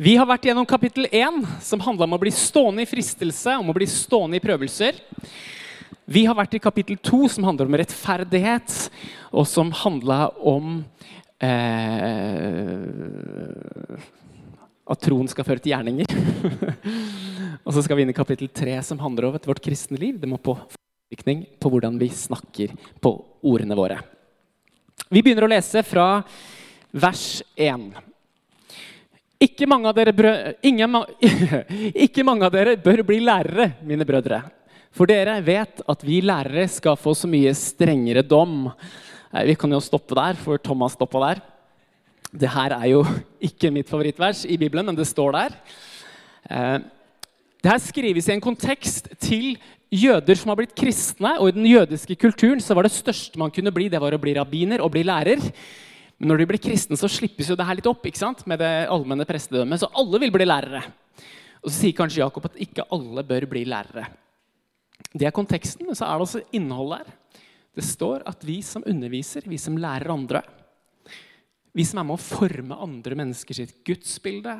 Vi har vært gjennom kapittel 1, som handla om å bli stående i fristelse, om å bli stående i prøvelser. Vi har vært i kapittel 2, som handler om rettferdighet, og som handla om eh, at troen skal føre til gjerninger. og så skal vi inn i kapittel 3, som handler om vårt kristne liv. Det må få påvirkning på hvordan vi snakker på ordene våre. Vi begynner å lese fra vers 1. Ikke mange, dere, ingen, ikke mange av dere bør bli lærere, mine brødre. For dere vet at vi lærere skal få så mye strengere dom. Vi kan jo stoppe der, for Thomas stoppa der. Det her er jo ikke mitt favorittvers i Bibelen, men det står der. Eh, det her skrives i en kontekst til jøder som har blitt kristne. Og i den jødiske kulturen så var det største man kunne bli, det var å bli rabbiner og bli lærer. Men når de blir kristne, så slippes jo det her litt opp ikke sant? med det allmenne prestedømmet. Så alle vil bli lærere. Og så sier kanskje Jakob at ikke alle bør bli lærere. Det er konteksten, men så er det også innholdet her. Det står at vi som underviser, vi som lærer andre, vi som er med å forme andre mennesker sitt gudsbilde,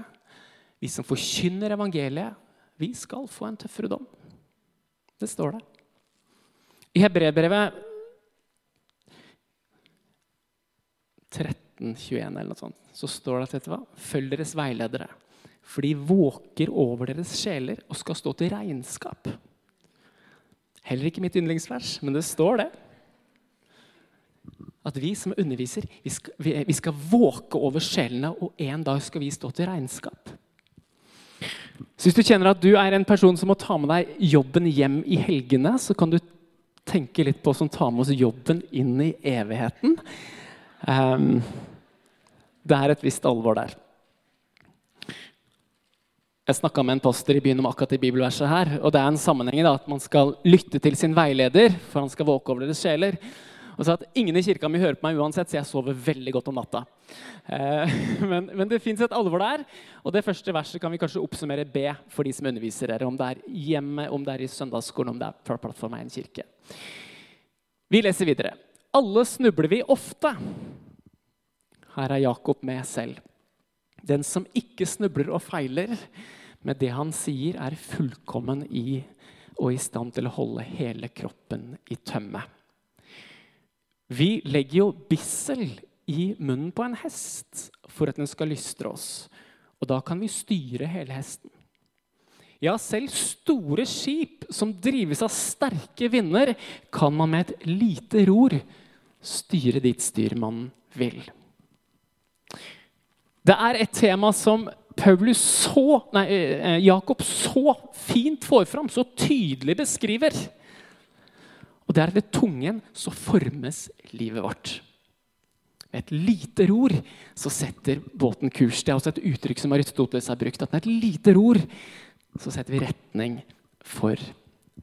vi som forkynner evangeliet, vi skal få en tøffere dom. Det står det. I Hebreerbrevet 1321 eller noe sånt, så står det at dette var følg deres veiledere. For de våker over deres sjeler og skal stå til regnskap. Heller ikke mitt yndlingsvers, men det står det. At vi som underviser, vi skal, vi, vi skal våke over sjelene, og en dag skal vi stå til regnskap. Så Hvis du kjenner at du er en person som må ta med deg jobben hjem i helgene, så kan du tenke litt på som tar med oss jobben inn i evigheten. Um, det er et visst alvor der. Jeg snakka med en pastor i byen om akkurat det bibelverset her. og Det er en sammenheng da, at man skal lytte til sin veileder, for han skal våke over deres sjeler. Og så at Ingen i kirka mi hører på meg uansett, så jeg sover veldig godt om natta. Eh, men, men, det fins et alvor der. Og det første verset kan vi kanskje oppsummere B for de som underviser dere. Om det er hjemme, om det er i søndagsskolen, om det er fra plattformen i en kirke. Vi leser videre. Alle snubler vi ofte. Her er Jakob med selv. Den som ikke snubler og feiler, med det han sier, er fullkommen i og i stand til å holde hele kroppen i tømme. Vi legger jo bissel i munnen på en hest for at den skal lystre oss. Og da kan vi styre hele hesten. Ja, selv store skip som drives av sterke vinder, kan man med et lite ror styre dit styrmannen vil. Det er et tema som Paulus så, nei, eh, Jakob så fint får fram, så tydelig beskriver. Og det er ved tungen så formes livet vårt. Med et lite ror så setter båten kurs. Det er også et uttrykk som Aristoteles har brukt. at med et lite ror så setter vi retning for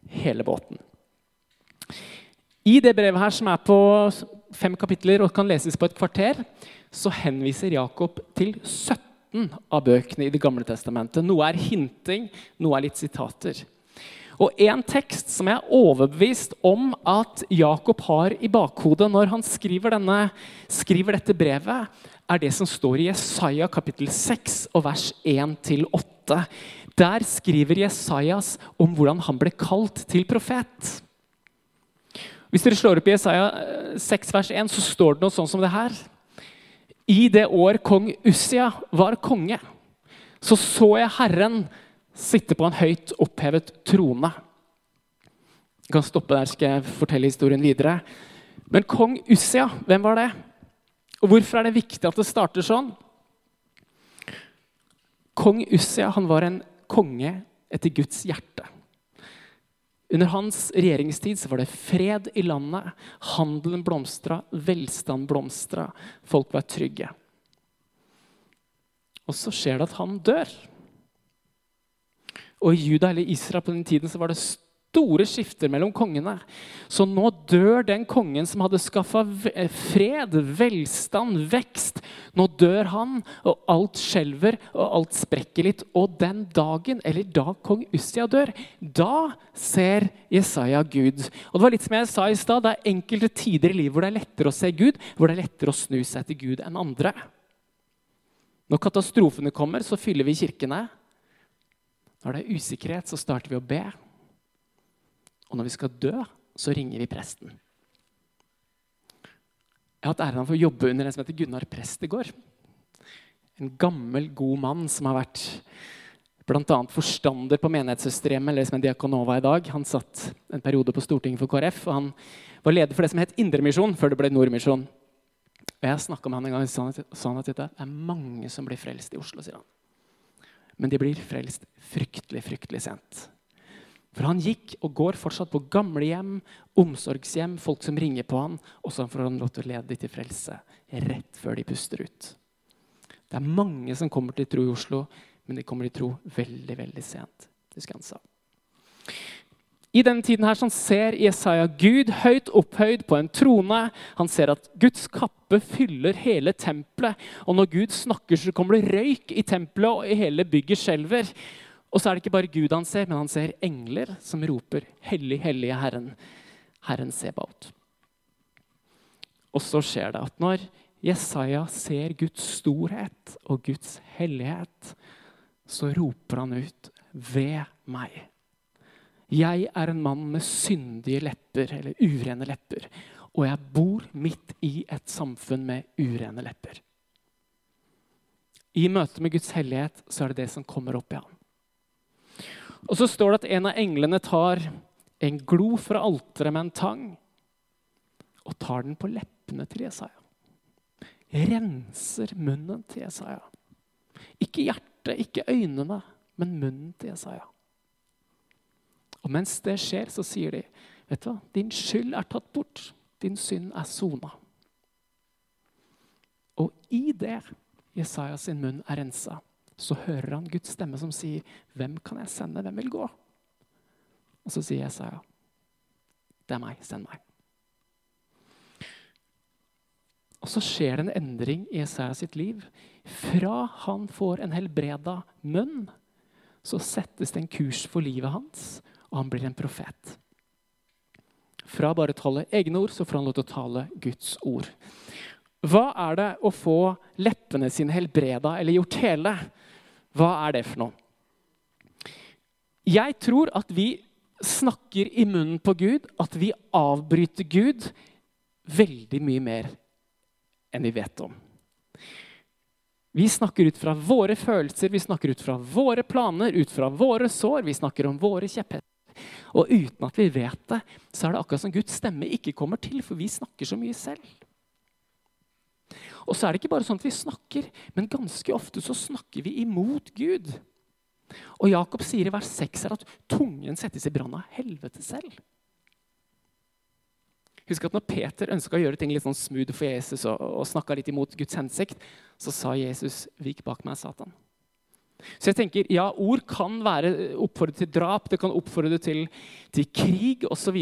hele båten. I det brevet her, som er på fem kapitler og kan leses på et kvarter, så henviser Jakob til 17 av bøkene i Det gamle testamentet. Noe er hinting, noe er litt sitater. Og En tekst som jeg er overbevist om at Jakob har i bakhodet når han skriver, denne, skriver dette brevet, er det som står i Jesaja kapittel 6 og vers 1-8. Der skriver Jesajas om hvordan han ble kalt til profet. Hvis dere slår opp i Jesaja 6 eh, vers 1, så står det noe sånn som det her. I det år kong Ussia var konge, så så jeg Herren sitte på en høyt opphevet trone. Jeg kan stoppe der, skal jeg fortelle historien videre. Men kong Ussia, hvem var det? Og hvorfor er det viktig at det starter sånn? Kong Ussia han var en konge etter Guds hjerte. Under hans regjeringstid så var det fred i landet. Handelen blomstra, velstand blomstra. Folk var trygge. Og så skjer det at han dør. Og i Juda eller Israel på den tiden så var det store skifter mellom kongene. Så nå dør den kongen som hadde skaffa eh, fred, velstand, vekst. Nå dør han, og alt skjelver, og alt sprekker litt. Og den dagen, eller da kong Ussia dør, da ser Jesaja Gud. Og det var litt som jeg sa i stad, Det er enkelte tider i livet hvor det er lettere å se Gud, hvor det er lettere å snu seg til Gud enn andre. Når katastrofene kommer, så fyller vi kirkene. Når det er usikkerhet, så starter vi å be. Og når vi skal dø, så ringer vi presten. Jeg har hatt æren av å jobbe under en som heter Gunnar Prestegård. En gammel, god mann som har vært bl.a. forstander på menighetssøsterhjemmet, eller som er Diakonova i dag. Han satt en periode på Stortinget for KrF, og han var leder for det som het Indremisjon før det ble Nordmisjon. Og Jeg snakka med han en gang og sa at det er mange som blir frelst i Oslo. sier han. Men de blir frelst fryktelig, fryktelig sent. For han gikk og går fortsatt på gamlehjem, omsorgshjem, folk som ringer på han, og så får han lov til å lede dem til frelse rett før de puster ut. Det er mange som kommer til tro i Oslo, men de kommer til tro veldig, veldig sent. husker han sa. I denne tiden her så ser Jesaja Gud høyt opphøyd på en trone. Han ser at Guds kappe fyller hele tempelet. Og når Gud snakker, så kommer det røyk i tempelet, og hele bygget skjelver. Og så er det ikke bare Gud han ser, men han ser engler som roper 'Hellig, hellige Herren'. Herren Sebaot. Og så skjer det at når Jesaja ser Guds storhet og Guds hellighet, så roper han ut 'Ved meg'. Jeg er en mann med syndige lepper, eller urene lepper, og jeg bor midt i et samfunn med urene lepper. I møte med Guds hellighet så er det det som kommer opp i ham. Og så står det at en av englene tar en glo fra alteret med en tang og tar den på leppene til Jesaja. Renser munnen til Jesaja. Ikke hjertet, ikke øynene, men munnen til Jesaja. Og mens det skjer, så sier de, 'Vet du hva? Din skyld er tatt bort. Din synd er sona.' Og i det Jesaja sin munn er rensa, så hører han Guds stemme som sier, 'Hvem kan jeg sende? Hvem vil gå?' Og så sier Jesaja, 'Det er meg. Send meg.' Og så skjer det en endring i Jesaja sitt liv. Fra han får en helbreda munn, så settes det en kurs for livet hans, og han blir en profet. Fra bare å tale egne ord, så får han lov til å tale Guds ord. Hva er det å få leppene sine helbreda eller gjort hele? Hva er det for noe? Jeg tror at vi snakker i munnen på Gud, at vi avbryter Gud veldig mye mer enn vi vet om. Vi snakker ut fra våre følelser, vi snakker ut fra våre planer, ut fra våre sår. Vi snakker om våre kjepphester. Og uten at vi vet det, så er det akkurat som Guds stemme ikke kommer til, for vi snakker så mye selv. Og så er det ikke bare sånn at vi snakker, men ganske ofte så snakker vi imot Gud. Og Jakob sier i vers 6 at tungen settes i brann av helvete selv. Husk at når Peter ønska å gjøre ting litt sånn smooth for Jesus og, og snakka litt imot Guds hensikt, så sa Jesus 'Vik bak meg, Satan'. Så jeg tenker, ja, Ord kan være oppfordret til drap, det kan oppfordre til, til krig osv.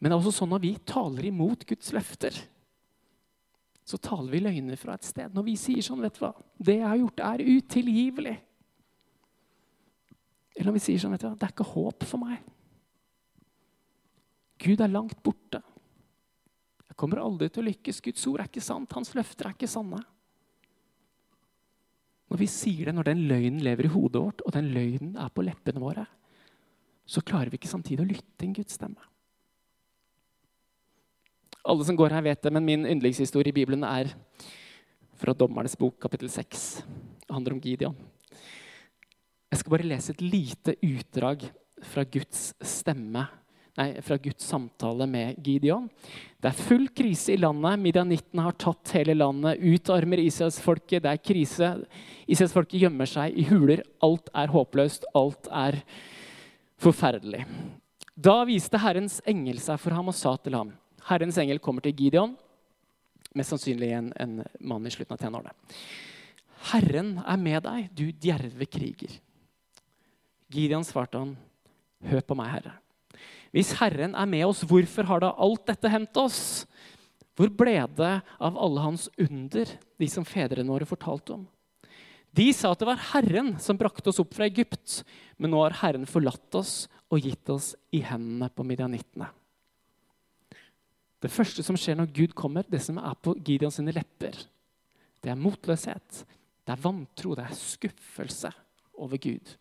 Men det er også sånn når vi taler imot Guds løfter, så taler vi løgner fra et sted. Når vi sier sånn, vet du hva, det jeg har gjort, er utilgivelig. Eller når vi sier sånn, vet du hva, det er ikke håp for meg. Gud er langt borte. Jeg kommer aldri til å lykkes. Guds ord er ikke sant. Hans løfter er ikke sanne. Når vi sier det, når den løgnen lever i hodet vårt, og den løgnen er på leppene våre, så klarer vi ikke samtidig å lytte til en Guds stemme. Alle som går her, vet det, men min yndlingshistorie i Bibelen er fra Dommernes bok, kapittel 6. Det handler om Gideon. Jeg skal bare lese et lite utdrag fra Guds stemme nei, fra Guds samtale med Gideon. Det er full krise i landet. Midianittene har tatt hele landet. Utarmer Israelsfolket. Det er krise. Israelsfolket gjemmer seg i huler. Alt er håpløst. Alt er forferdelig. Da viste Herrens engel seg for ham og sa til ham Herrens engel kommer til Gideon, mest sannsynlig en, en mann i slutten av tenårene. Herren er med deg, du djerve kriger. Gideon svarte han, hør på meg, Herre. Hvis Herren er med oss, hvorfor har da alt dette hendt oss? Hvor ble det av alle hans under, de som fedrene våre fortalte om? De sa at det var Herren som brakte oss opp fra Egypt, men nå har Herren forlatt oss og gitt oss i hendene på midianittene. Det første som skjer når Gud kommer, det som er på Gideons sine lepper, Det er motløshet. Det er vantro. Det er skuffelse over Gud.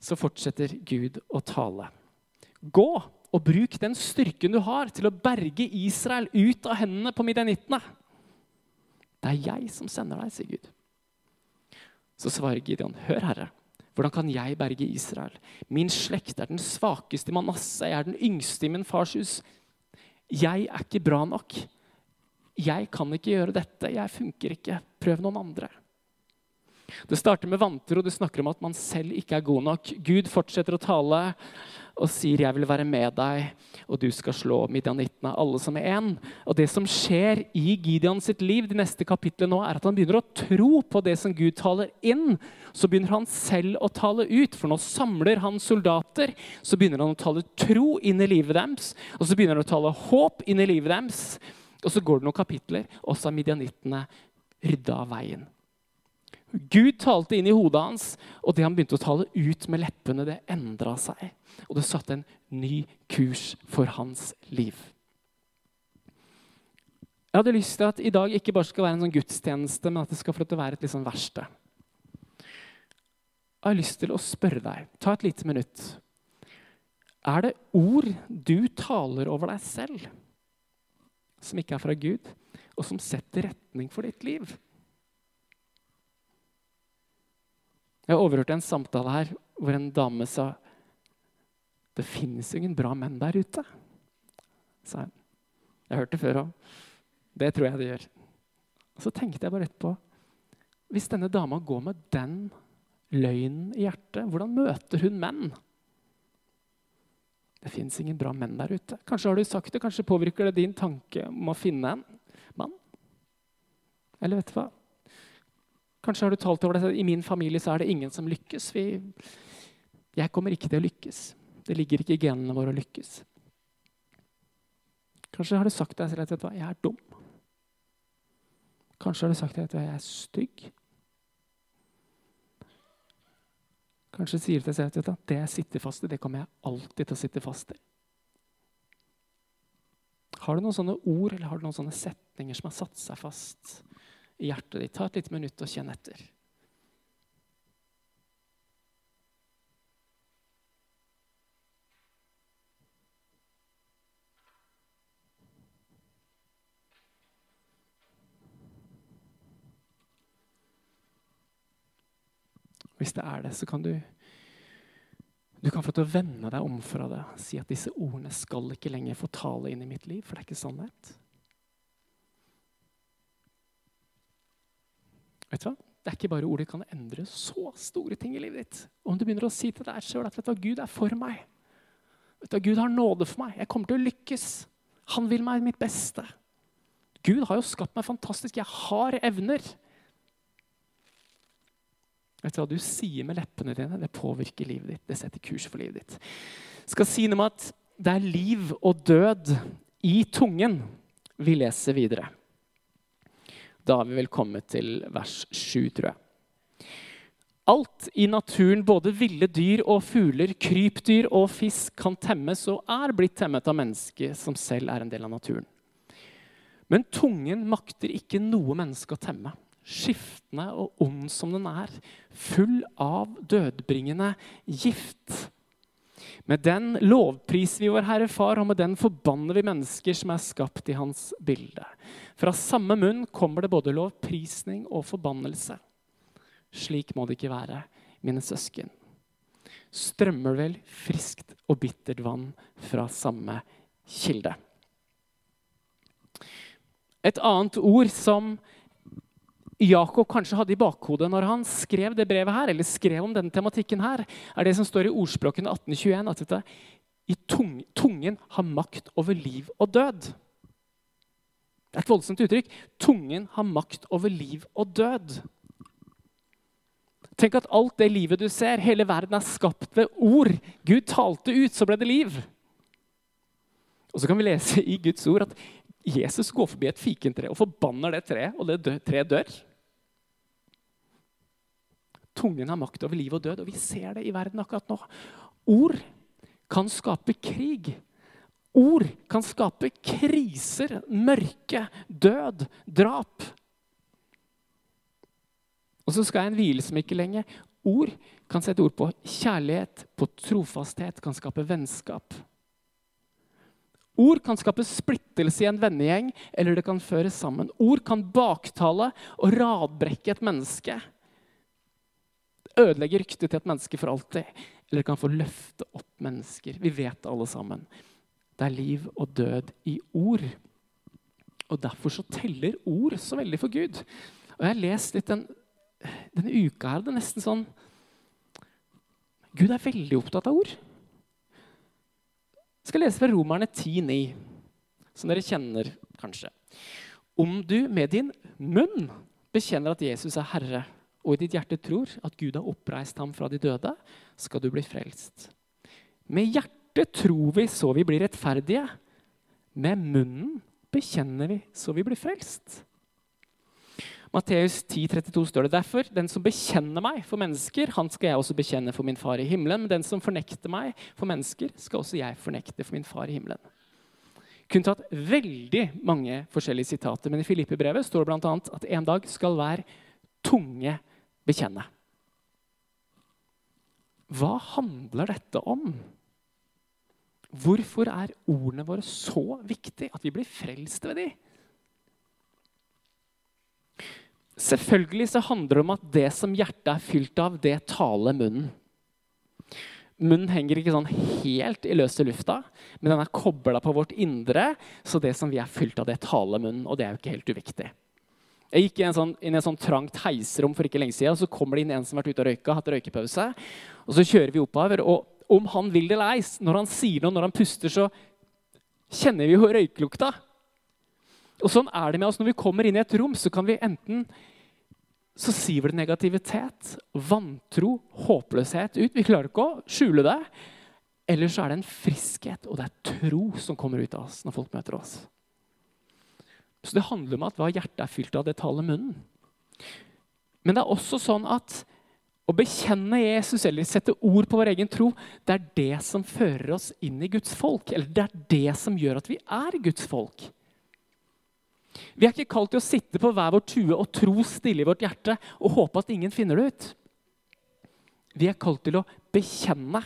Så fortsetter Gud å tale. Gå og bruk den styrken du har, til å berge Israel ut av hendene på midjanittene. Det er jeg som sender deg, sier Gud. Så svarer Gideon, hør, Herre. Hvordan kan jeg berge Israel? Min slekt er den svakeste i Manasseh. Jeg er den yngste i min fars hus. Jeg er ikke bra nok. Jeg kan ikke gjøre dette. Jeg funker ikke. Prøv noen andre. Det starter med vantro. Det snakker om at man selv ikke er god nok. Gud fortsetter å tale og sier 'jeg vil være med deg', og du skal slå midjanittene, alle som er én. Og det som skjer i Gideon sitt liv, de neste kapitlene nå, er at han begynner å tro på det som Gud taler inn. Så begynner han selv å tale ut, for nå samler han soldater. Så begynner han å tale tro inn i livet deres, og så begynner han å tale håp inn i livet deres. Og så går det noen kapitler, og så er midjanittene rydda veien. Gud talte inn i hodet hans, og det han begynte å tale ut med leppene, det endra seg. Og det satte en ny kurs for hans liv. Jeg hadde lyst til at i dag ikke bare skal være en sånn gudstjeneste, men at det skal få være et litt sånn verksted. Jeg har lyst til å spørre deg, ta et lite minutt. Er det ord du taler over deg selv, som ikke er fra Gud, og som setter retning for ditt liv? Jeg overhørte en samtale her hvor en dame sa det finnes ingen bra menn der ute. sa hun. Jeg hørte det før òg. Det tror jeg det gjør. Og Så tenkte jeg bare etterpå Hvis denne dama går med den løgnen i hjertet, hvordan møter hun menn? Det fins ingen bra menn der ute. Kanskje har du sagt det, kanskje påvirker det din tanke om å finne en mann. Eller vet du hva? Kanskje har du talt over det. I min familie så er det ingen som lykkes. Vi, jeg kommer ikke til å lykkes. Det ligger ikke i genene våre å lykkes. Kanskje har du sagt deg selv at jeg er dum. Kanskje har du sagt deg at jeg er stygg. Kanskje sier du til deg selv at det jeg sitter fast i, det kommer jeg alltid til å sitte fast i. Har du noen sånne ord eller har du noen sånne setninger som har satt seg fast? I hjertet ditt. Ta et lite minutt og kjenn etter. Hvis det er det, så kan du du kan få til å vende deg om fra det. Si at disse ordene skal ikke lenger få tale inn i mitt liv, for det er ikke sannhet. Vet du hva? Det er ikke bare ord. Det kan endre så store ting i livet ditt. Om du begynner å si til deg sjøl at vet du hva, Gud er for meg. Vet du hva, Gud har nåde for meg. Jeg kommer til å lykkes. Han vil meg mitt beste. Gud har jo skapt meg fantastisk. Jeg har evner. Vet du hva du sier med leppene dine, det påvirker livet ditt. Det setter kurs for livet ditt. Jeg skal si noe om at det er liv og død i tungen. Vi leser videre. Da har vi vel kommet til vers 7, tror jeg. Alt i naturen, både ville dyr og fugler, krypdyr og fisk, kan temmes og er blitt temmet av mennesket, som selv er en del av naturen. Men tungen makter ikke noe menneske å temme. Skiftende og ond som den er, full av dødbringende gift. Med den lovpriser vi vår Herre Far, og med den forbanner vi mennesker som er skapt i Hans bilde. Fra samme munn kommer det både lovprisning og forbannelse. Slik må det ikke være, mine søsken. Strømmer vel friskt og bittert vann fra samme kilde. Et annet ord som Jakob kanskje hadde i bakhodet når han skrev det brevet her, eller skrev om denne tematikken, her, er det som står i ordspråkene 1821. at dette, i tungen har makt over liv og død. Det er et voldsomt uttrykk. Tungen har makt over liv og død. Tenk at alt det livet du ser, hele verden er skapt ved ord. Gud talte ut, så ble det liv. Og så kan vi lese i Guds ord at Jesus går forbi et fikentre og forbanner det treet, og det treet dør. Tungen har makt over liv og død, og vi ser det i verden akkurat nå. Ord kan skape krig. Ord kan skape kriser, mørke, død, drap. Og så skal jeg en hvile som ikke lenge. Ord kan sette ord på kjærlighet, på trofasthet, kan skape vennskap. Ord kan skape splittelse i en vennegjeng, eller det kan føre sammen. Ord kan baktale og radbrekke et menneske. Ødelegge ryktet til et menneske for alltid. Eller det kan få løfte opp mennesker. Vi vet det alle sammen. Det er liv og død i ord. Og Derfor så teller ord så veldig for Gud. Og Jeg har lest litt den, denne uka her. Det er nesten sånn Gud er veldig opptatt av ord. Jeg skal lese fra Romerne 10,9, som dere kjenner kanskje. Om du med din munn bekjenner at Jesus er Herre, og i ditt hjerte tror at Gud har oppreist ham fra de døde, skal du bli frelst. Med hjertet tror vi så vi blir rettferdige. Med munnen bekjenner vi så vi blir frelst. Matteus 10,32 står det derfor. Den som bekjenner meg for mennesker, han skal jeg også bekjenne for min far i himmelen. Men den som fornekter meg for mennesker, skal også jeg fornekte for min far i himmelen. Kunne tatt veldig mange forskjellige sitater, men i Filippe-brevet står det bl.a. at en dag skal hver tunge bekjenne. Hva handler dette om? Hvorfor er ordene våre så viktige at vi blir frelst ved dem? Selvfølgelig så handler det om at det som hjertet er fylt av, det taler munnen. Munnen henger ikke sånn helt i løse lufta, men den er kobla på vårt indre. Så det som vi er fylt av, det taler munnen, og det er jo ikke helt uviktig. Jeg gikk inn i, sånn, inn et sånn trangt heisrom for ikke lenge siden, og så kommer det inn en som har vært ute og røyka, hatt røykepause. Og så kjører vi oppover, og om han vil det eller ei, når han sier noe, når han puster, så kjenner vi jo røykelukta. Og sånn er det med oss når vi kommer inn i et rom, så kan vi enten så siver det negativitet, vantro, håpløshet ut. Vi klarer ikke å skjule det. Eller så er det en friskhet og det er tro som kommer ut av oss når folk møter oss. Så det handler om at hva hjertet er fylt av, det taler munnen. Men det er også sånn at å bekjenne Jesus eller sette ord på vår egen tro, det er det som fører oss inn i Guds folk. Eller det er det som gjør at vi er Guds folk. Vi er ikke kalt til å sitte på hver vår tue og tro stille i vårt hjerte og håpe at ingen finner det ut. Vi er kalt til å bekjenne.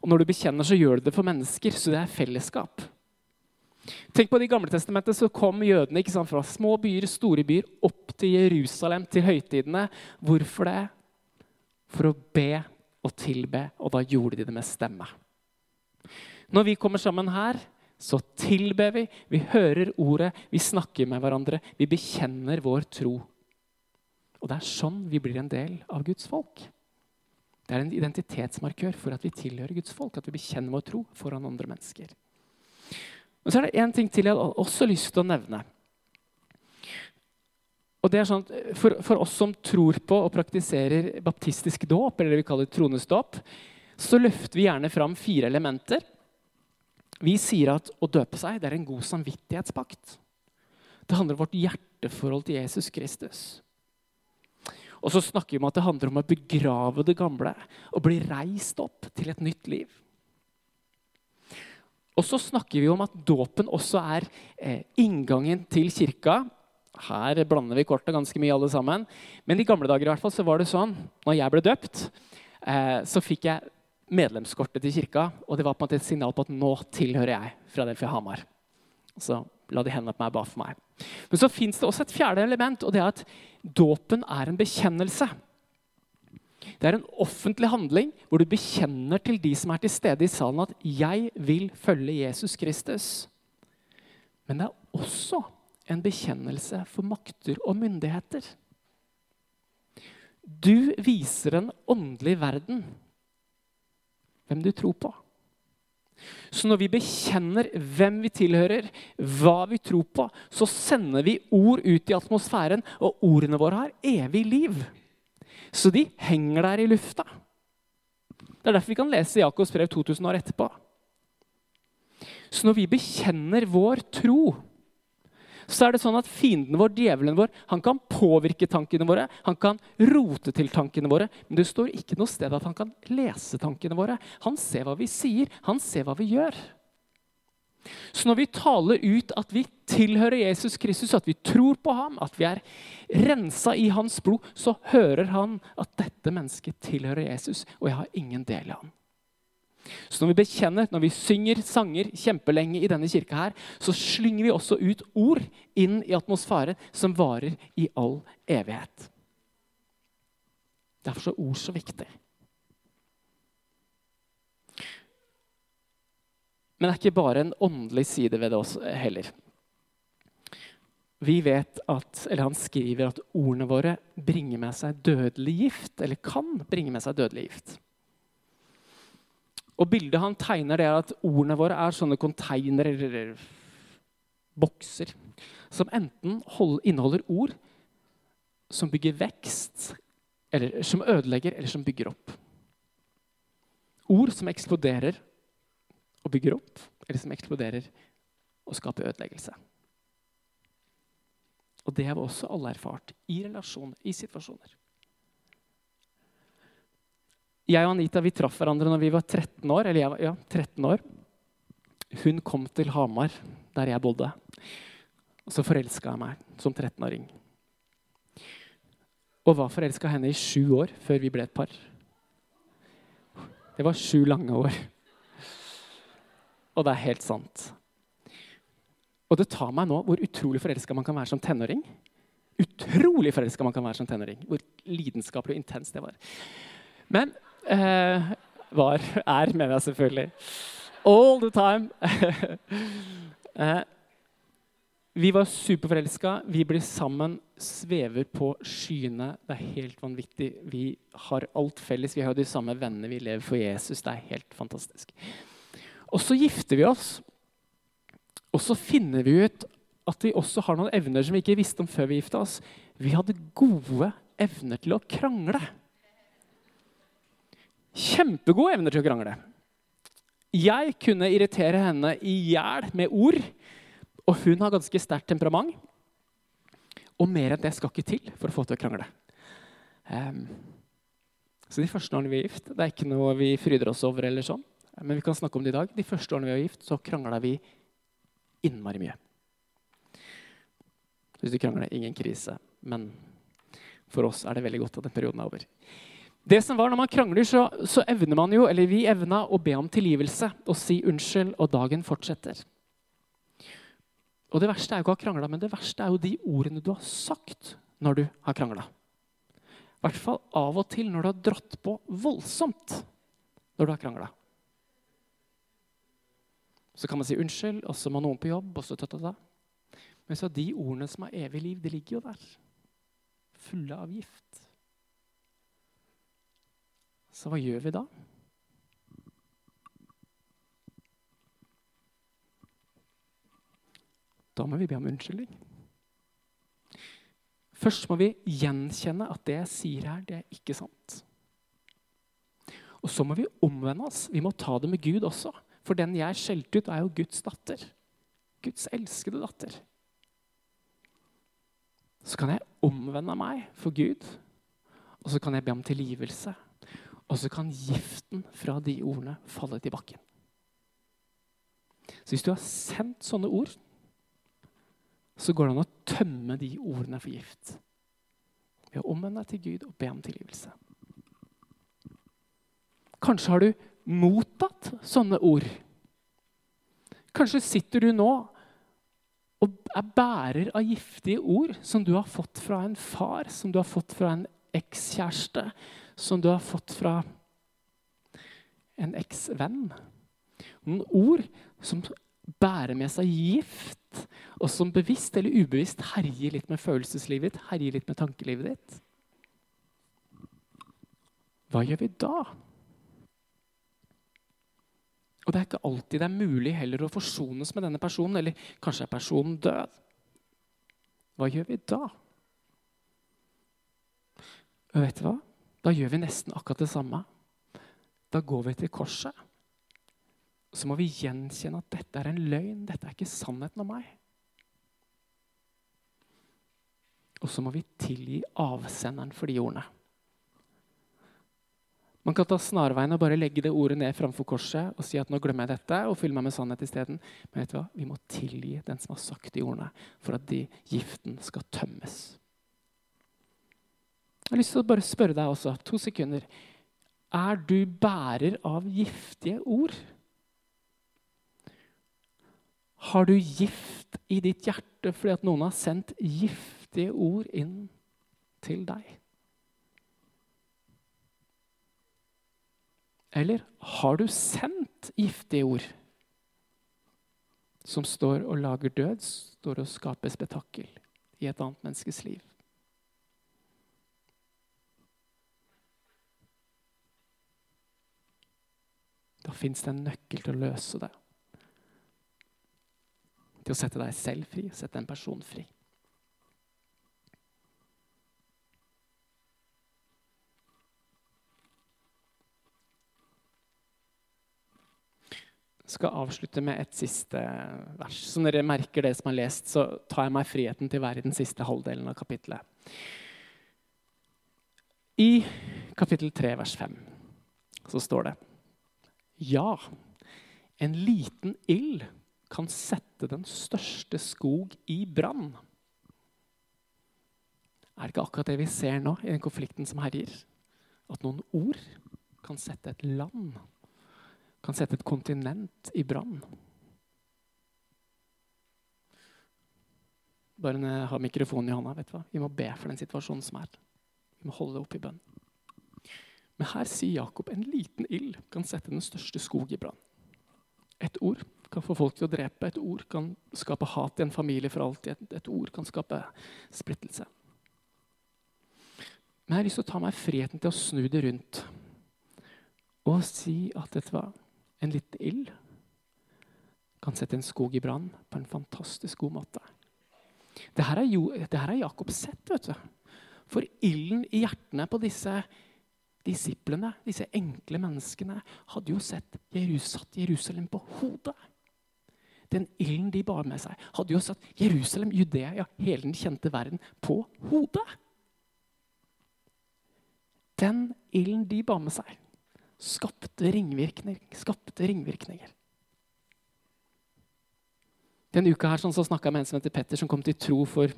Og når du bekjenner, så gjør du det for mennesker, så det er fellesskap. Tenk på det I Gamle testamentet så kom jødene sant, fra små byer, store byer, opp til Jerusalem til høytidene. Hvorfor det? For å be og tilbe, og da gjorde de det med stemme. Når vi kommer sammen her, så tilber vi, vi hører ordet, vi snakker med hverandre. Vi bekjenner vår tro. Og det er sånn vi blir en del av Guds folk. Det er en identitetsmarkør for at vi tilhører Guds folk, at vi bekjenner vår tro foran andre mennesker. Men så er det én ting til jeg også har lyst til å nevne. Og det er sånn for, for, oss som tror på og praktiserer baptistisk dåp, eller det vi kaller tronesdåp, så løfter vi gjerne fram fire elementer vi sier at å døpe seg det er en god samvittighetspakt. Det handler om vårt hjerteforhold til Jesus Kristus. Og så snakker vi om at det handler om å begrave det gamle og bli reist opp til et nytt liv. Og så snakker vi om at dåpen også er eh, inngangen til kirka. Her blander vi korta ganske mye, alle sammen. Men i gamle dager i hvert fall, så var det sånn, når jeg ble døpt, eh, så fikk jeg medlemskortet til kirka, og det var på en måte et signal på at nå tilhører jeg Philadelphia Hamar. Så la de hendene på meg og ba for meg. Men så fins det også et fjerde element, og det er at dåpen er en bekjennelse. Det er en offentlig handling hvor du bekjenner til de som er til stede i salen, at 'jeg vil følge Jesus Kristus'. Men det er også en bekjennelse for makter og myndigheter. Du viser en åndelig verden hvem du tror på. Så når vi bekjenner hvem vi tilhører, hva vi tror på, så sender vi ord ut i atmosfæren, og ordene våre har evig liv. Så de henger der i lufta. Det er derfor vi kan lese Jakobs brev 2000 år etterpå. Så når vi bekjenner vår tro, så er det sånn at fienden vår, djevelen vår, han kan påvirke tankene våre. Han kan rote til tankene våre, men det står ikke noe sted at han kan lese tankene våre. Han ser hva vi sier, han ser hva vi gjør. Så når vi taler ut at vi tilhører Jesus Kristus, at vi tror på ham, at vi er rensa i hans blod, så hører han at dette mennesket tilhører Jesus, og jeg har ingen del i ham. Så når vi bekjenner, når vi synger sanger kjempelenge i denne kirka, her, så slynger vi også ut ord inn i atmosfæren som varer i all evighet. Derfor er ord så viktig. Men det er ikke bare en åndelig side ved det også heller. Vi vet at, eller Han skriver at ordene våre bringer med seg dødelig gift, eller kan bringe med seg dødelig gift. Og Bildet han tegner, det er at ordene våre er sånne konteinere eller bokser som enten inneholder ord som bygger vekst, eller som ødelegger, eller som bygger opp. Ord som eksploderer og bygger opp, eller som eksploderer og skaper ødeleggelse. Og det har vi også alle erfart i relasjoner, i situasjoner. Jeg og Anita vi traff hverandre når vi var 13 år. eller jeg var, ja, 13 år. Hun kom til Hamar, der jeg bodde. Og så forelska jeg meg som 13-åring. Og var forelska henne i sju år før vi ble et par. Det var sju lange år. Og det er helt sant. Og det tar meg nå hvor utrolig forelska man kan være som tenåring. Utrolig forelska man kan være som tenåring. Hvor lidenskapelig og intenst det var. Men eh, var Er, mener jeg selvfølgelig. All the time. uh, vi var superforelska. Vi blir sammen, svever på skyene. Det er helt vanvittig. Vi har alt felles. Vi har de samme vennene. Vi lever for Jesus. Det er helt fantastisk. Og så gifter vi oss. Og så finner vi ut at vi også har noen evner som vi ikke visste om før vi gifta oss. Vi hadde gode evner til å krangle. Kjempegode evner til å krangle. Jeg kunne irritere henne i hjel med ord, og hun har ganske sterkt temperament. Og mer enn det skal ikke til for å få til å krangle. Um, så de første årene vi er gift, det er ikke noe vi fryder oss over. eller sånn. Men vi kan snakke om det i dag. De første årene vi var gift, så krangla vi innmari mye. Hvis du krangler, ingen krise. Men for oss er det veldig godt at den perioden er over. Det som var Når man krangler, så, så evner man jo, eller vi evna å be om tilgivelse og si unnskyld, og dagen fortsetter. Og Det verste er jo ikke å ha krangla, men det verste er jo de ordene du har sagt når du har krangla. I hvert fall av og til når du har dratt på voldsomt når du har krangla. Så kan man si unnskyld, og så må noen på jobb. og så tøtta ta, ta. Men så de ordene som har evig liv, de ligger jo der. Fulle av gift. Så hva gjør vi da? Da må vi be om unnskyldning. Først må vi gjenkjenne at det jeg sier her, det er ikke sant. Og så må vi omvende oss. Vi må ta det med Gud også. For den jeg skjelte ut, er jo Guds datter. Guds elskede datter. Så kan jeg omvende meg for Gud, og så kan jeg be om tilgivelse. Og så kan giften fra de ordene falle til bakken. Så hvis du har sendt sånne ord, så går det an å tømme de ordene for gift. Ved å omvende deg til Gud og be om tilgivelse. Kanskje har du mottatt sånne ord. Kanskje sitter du nå og er bærer av giftige ord som du har fått fra en far, som du har fått fra en ekskjæreste, som du har fått fra en eksvenn. Noen ord som bærer med seg gift, og som bevisst eller ubevisst herjer litt med følelseslivet ditt, herjer litt med tankelivet ditt. Hva gjør vi da? Og det er ikke alltid det er mulig heller å forsones med denne personen. Eller kanskje er personen død. Hva gjør vi da? Og vet du hva? Da gjør vi nesten akkurat det samme. Da går vi til korset. Så må vi gjenkjenne at dette er en løgn. Dette er ikke sannheten om meg. Og så må vi tilgi avsenderen for de ordene. Man kan ta snarveien og bare legge det ordet ned framfor korset og si at nå glemmer jeg dette og fyller meg med sannhet isteden. Men vet du hva? vi må tilgi den som har sagt de ordene, for at de giften skal tømmes. Jeg har lyst til å bare spørre deg også, to sekunder. Er du bærer av giftige ord? Har du gift i ditt hjerte fordi at noen har sendt giftige ord inn til deg? Eller har du sendt giftige ord som står og lager død, står og skaper spetakkel i et annet menneskes liv? Da fins det en nøkkel til å løse det. Til å sette deg selv fri, sette en person fri. skal avslutte med et siste vers. Så når dere merker det som er lest, så tar jeg meg friheten til å være i den siste halvdelen av kapittelet. I kapittel 3, vers 5, så står det Ja, en liten ild kan sette den største skog i brann. Er det ikke akkurat det vi ser nå i den konflikten som herjer? At noen ord kan sette et land kan sette et kontinent i brann. Bare har mikrofonen i hånda. vet du hva? Vi må be for den situasjonen som er. Vi må holde det oppe i bønn. Men her sier Jakob en liten ild kan sette den største skog i brann. Et ord kan få folk til å drepe. Et ord kan skape hat i en familie for alltid. Et, ord kan skape splittelse. Men jeg har lyst til å ta meg friheten til å snu det rundt og si at dette var en liten ild kan sette en skog i brann på en fantastisk god måte. Det her har Jakob sett. vet du. For ilden i hjertene på disse disiplene, disse enkle menneskene, hadde jo sett satt Jerusalem på hodet. Den ilden de bar med seg, hadde jo satt Jerusalem, Judea, ja, hele den kjente verden på hodet. Den ilden de bar med seg, skapte ringvirkninger. Skapte ringvirkninger. Denne uka her sånn, så snakka jeg med en som heter Petter, som kom til tro for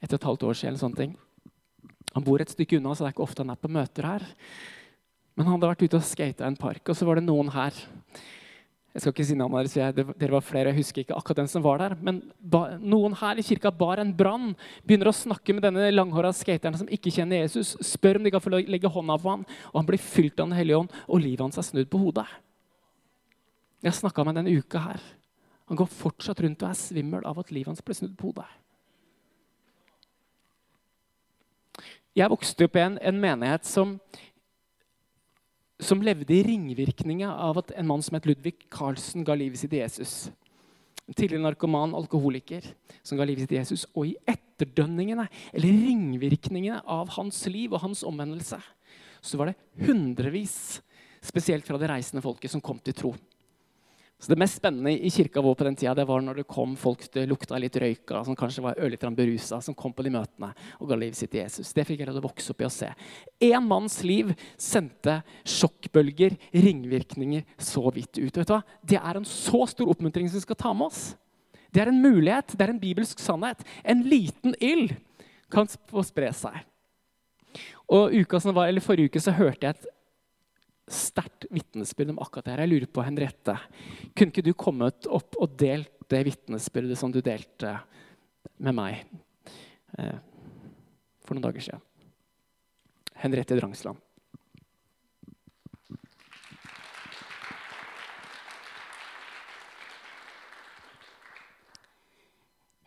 et og et halvt år siden. eller sånne ting. Han bor et stykke unna, så det er ikke ofte han er på møter her. Men han hadde vært ute og skata i en park, og så var det noen her jeg skal ikke si navnet deres, jeg, dere var flere, jeg husker ikke akkurat den som var der. Men noen her i kirka bar en brann. Begynner å snakke med denne langhåra skateren som ikke kjenner Jesus. Spør om de kan få legge hånda på ham, og han blir fylt av Den hellige ånd, og livet hans er snudd på hodet. Jeg snakka med denne uka her. Han går fortsatt rundt og er svimmel av at livet hans ble snudd på hodet. Jeg vokste opp i en, en menighet som som levde i ringvirkninga av at en mann som het Ludvig Carlsen ga livet sitt til Jesus. En tidligere narkoman, alkoholiker, som ga livet sitt til Jesus. Og i etterdønningene, eller ringvirkningene av hans liv og hans omvendelse, så var det hundrevis, spesielt fra det reisende folket, som kom til tro. Så Det mest spennende i kirka vår på den tida, det var når det kom folk det lukta litt røyka, som kanskje var ørlite berusa, som kom på de møtene og ga livet sitt til Jesus. Det fikk jeg lov å vokse opp i å se. Én manns liv sendte sjokkbølger, ringvirkninger, så vidt ut. Vet du hva? Det er en så stor oppmuntring som vi skal ta med oss. Det er en mulighet, det er en bibelsk sannhet. En liten ild kan få spre seg. Og uka som var, eller Forrige uke så hørte jeg et sterkt vitnesbyrd om akkurat det her. Jeg lurer på, Henriette, kunne ikke du kommet opp og delt det vitnesbyrdet som du delte med meg eh, for noen dager siden? Henriette Drangsland.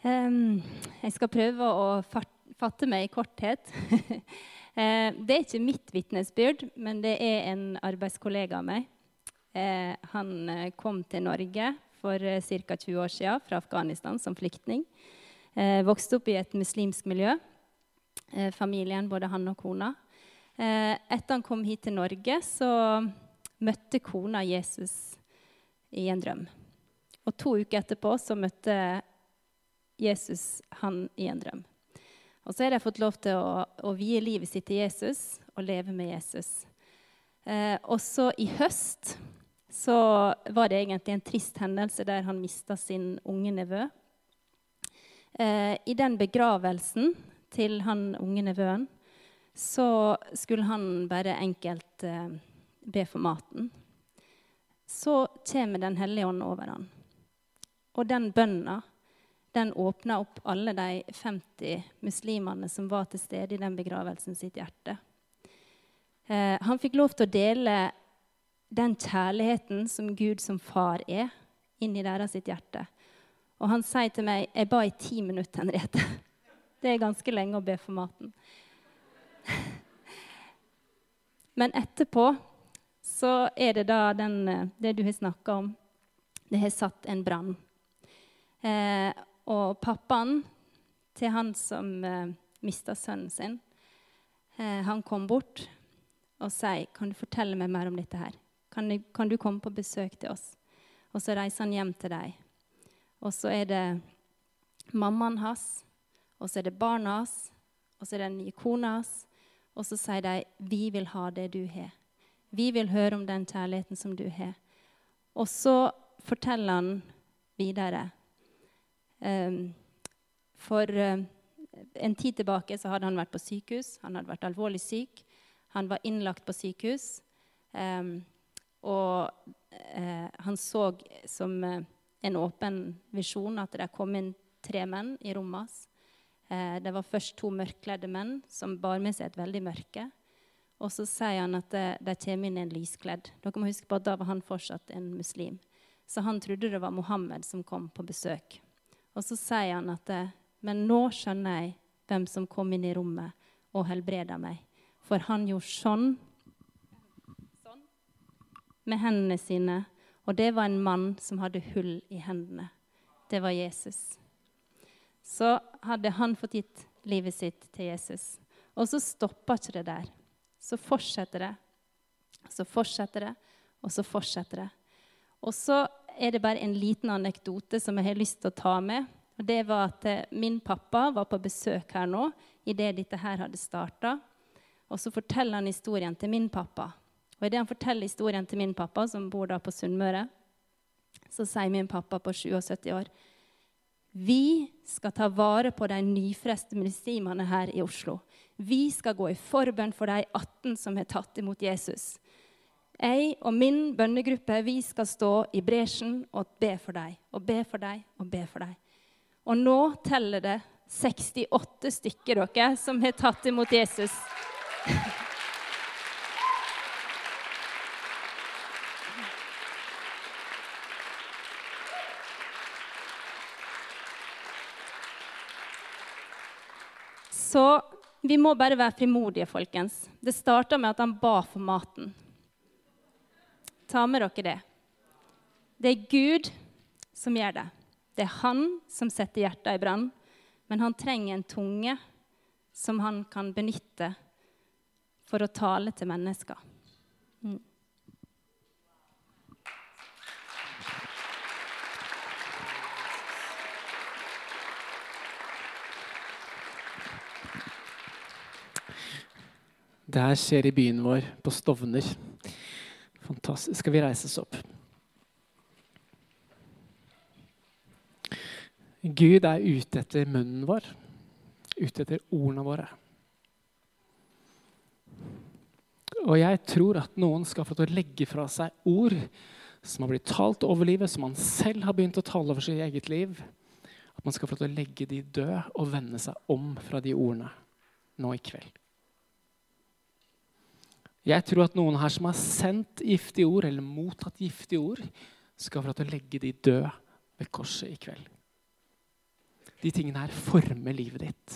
Um, jeg skal prøve å fatte meg i korthet. Eh, det er ikke mitt vitnesbyrd, men det er en arbeidskollega av meg. Eh, han eh, kom til Norge for ca. 20 år siden fra Afghanistan som flyktning. Vokste opp i et muslimsk miljø. Familien, både han og kona. Etter han kom hit til Norge, så møtte kona Jesus i en drøm. Og to uker etterpå så møtte Jesus han i en drøm. Og så har de fått lov til å, å vie livet sitt til Jesus og leve med Jesus. Eh, også i høst så var det egentlig en trist hendelse der han mista sin unge nevø. Eh, I den begravelsen til han unge nevøen så skulle han bare enkelt eh, be for maten. Så kommer Den hellige ånd over han. Og den bønna den åpna opp alle de 50 muslimene som var til stede i den begravelsen sitt hjerte. Eh, han fikk lov til å dele den kjærligheten som Gud som far er, inn i deres hjerte. Og han sier til meg jeg ba i ti minutter, Henriette. Det er ganske lenge å be for maten. Men etterpå så er det da den, eh, det du har snakka om. Det har satt en brann. Eh, og pappaen til han som eh, mista sønnen sin, eh, han kom bort og sier, 'Kan du fortelle meg mer om dette her?' Kan du, kan du komme på besøk til oss? Og så reiser han hjem til deg. Og så er det mammaen hans, og så er det barna hans, og så er det den nye kona hans. Og så sier de, 'Vi vil ha det du har'. Vi vil høre om den kjærligheten som du har. Og så forteller han videre for eh, en tid tilbake så hadde han vært på sykehus. Han hadde vært alvorlig syk. Han var innlagt på sykehus. Ehm, og eh, han så som eh, en åpen visjon at det kom inn tre menn i rommet hans. Det var først to mørkkledde menn som bar med seg et veldig mørke. Og så sier han at de kommer inn en lyskledd. Dere må huske på at Da var han fortsatt en muslim. Så han trodde det var Mohammed som kom på besøk. Og så sier han at Men nå skjønner jeg hvem som kom inn i rommet og helbreda meg. For han gjorde sånn, sånn med hendene sine. Og det var en mann som hadde hull i hendene. Det var Jesus. Så hadde han fått gitt livet sitt til Jesus. Og så stoppa ikke det der. Så fortsetter det. Så fortsetter det, og så fortsetter det. Og så er det bare en liten anekdote som jeg har lyst til å ta med. Og det var at eh, Min pappa var på besøk her nå idet dette her hadde starta. Og så forteller han historien til min pappa. Og idet han forteller historien til min pappa, som bor da på Sunnmøre, så sier min pappa på 77 år vi skal ta vare på de nyfreste muslimene her i Oslo. Vi skal gå i forbønn for de 18 som har tatt imot Jesus. Jeg og min bønnegruppe vi skal stå i bresjen og be for deg og be for deg og be for deg. Og nå teller det 68 stykker dere som har tatt imot Jesus. Så vi må bare være frimodige, folkens. Det starta med at han ba for maten. Ta med dere det. Det er Gud som gjør det. Det er han som setter hjertet i brann. Men han trenger en tunge som han kan benytte for å tale til mennesker. Mm. Det her skjer i byen vår, på Stovner. Fantastisk. Skal vi reises opp? Gud er ute etter munnen vår, ute etter ordene våre. Og jeg tror at noen skal få til å legge fra seg ord som har blitt talt over livet, som man selv har begynt å tale over sitt eget liv. At man skal få til å legge de døde og vende seg om fra de ordene nå i kveld. Jeg tror at noen her som har sendt giftige ord, eller mottatt giftige ord, skal få lov til å legge de døde ved korset i kveld. De tingene her former livet ditt.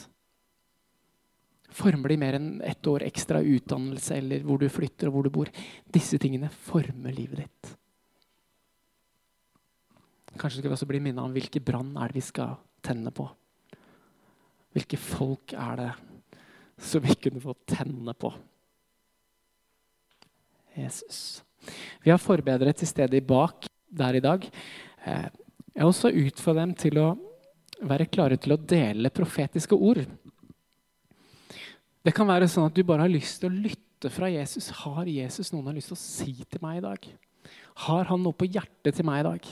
Former de mer enn ett år ekstra utdannelse eller hvor du flytter og hvor du bor. Disse tingene former livet ditt. Kanskje skal vi også bli minnet om hvilke brann er det vi skal tenne på. Hvilke folk er det som vi kunne få tenne på? Jesus. Vi har forbedret til stede bak der i dag. Eh, jeg har også utfordret dem til å være klare til å dele profetiske ord. Det kan være sånn at du bare har lyst til å lytte fra Jesus. Har Jesus noen har lyst til å si til meg i dag? Har han noe på hjertet til meg i dag?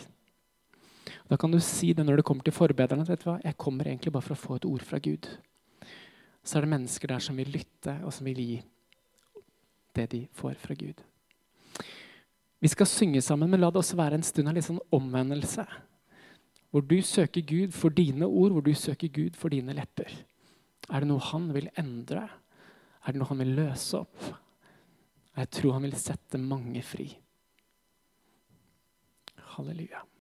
Da kan du si det når det kommer til forbedrerne. Vet du hva? Jeg kommer egentlig bare for å få et ord fra Gud. Så er det mennesker der som vil lytte, og som vil gi det de får fra Gud. Vi skal synge sammen, men la det også være en stund av litt sånn omvendelse. Hvor du søker Gud for dine ord, hvor du søker Gud for dine lepper. Er det noe han vil endre? Er det noe han vil løse opp? Jeg tror han vil sette mange fri. Halleluja.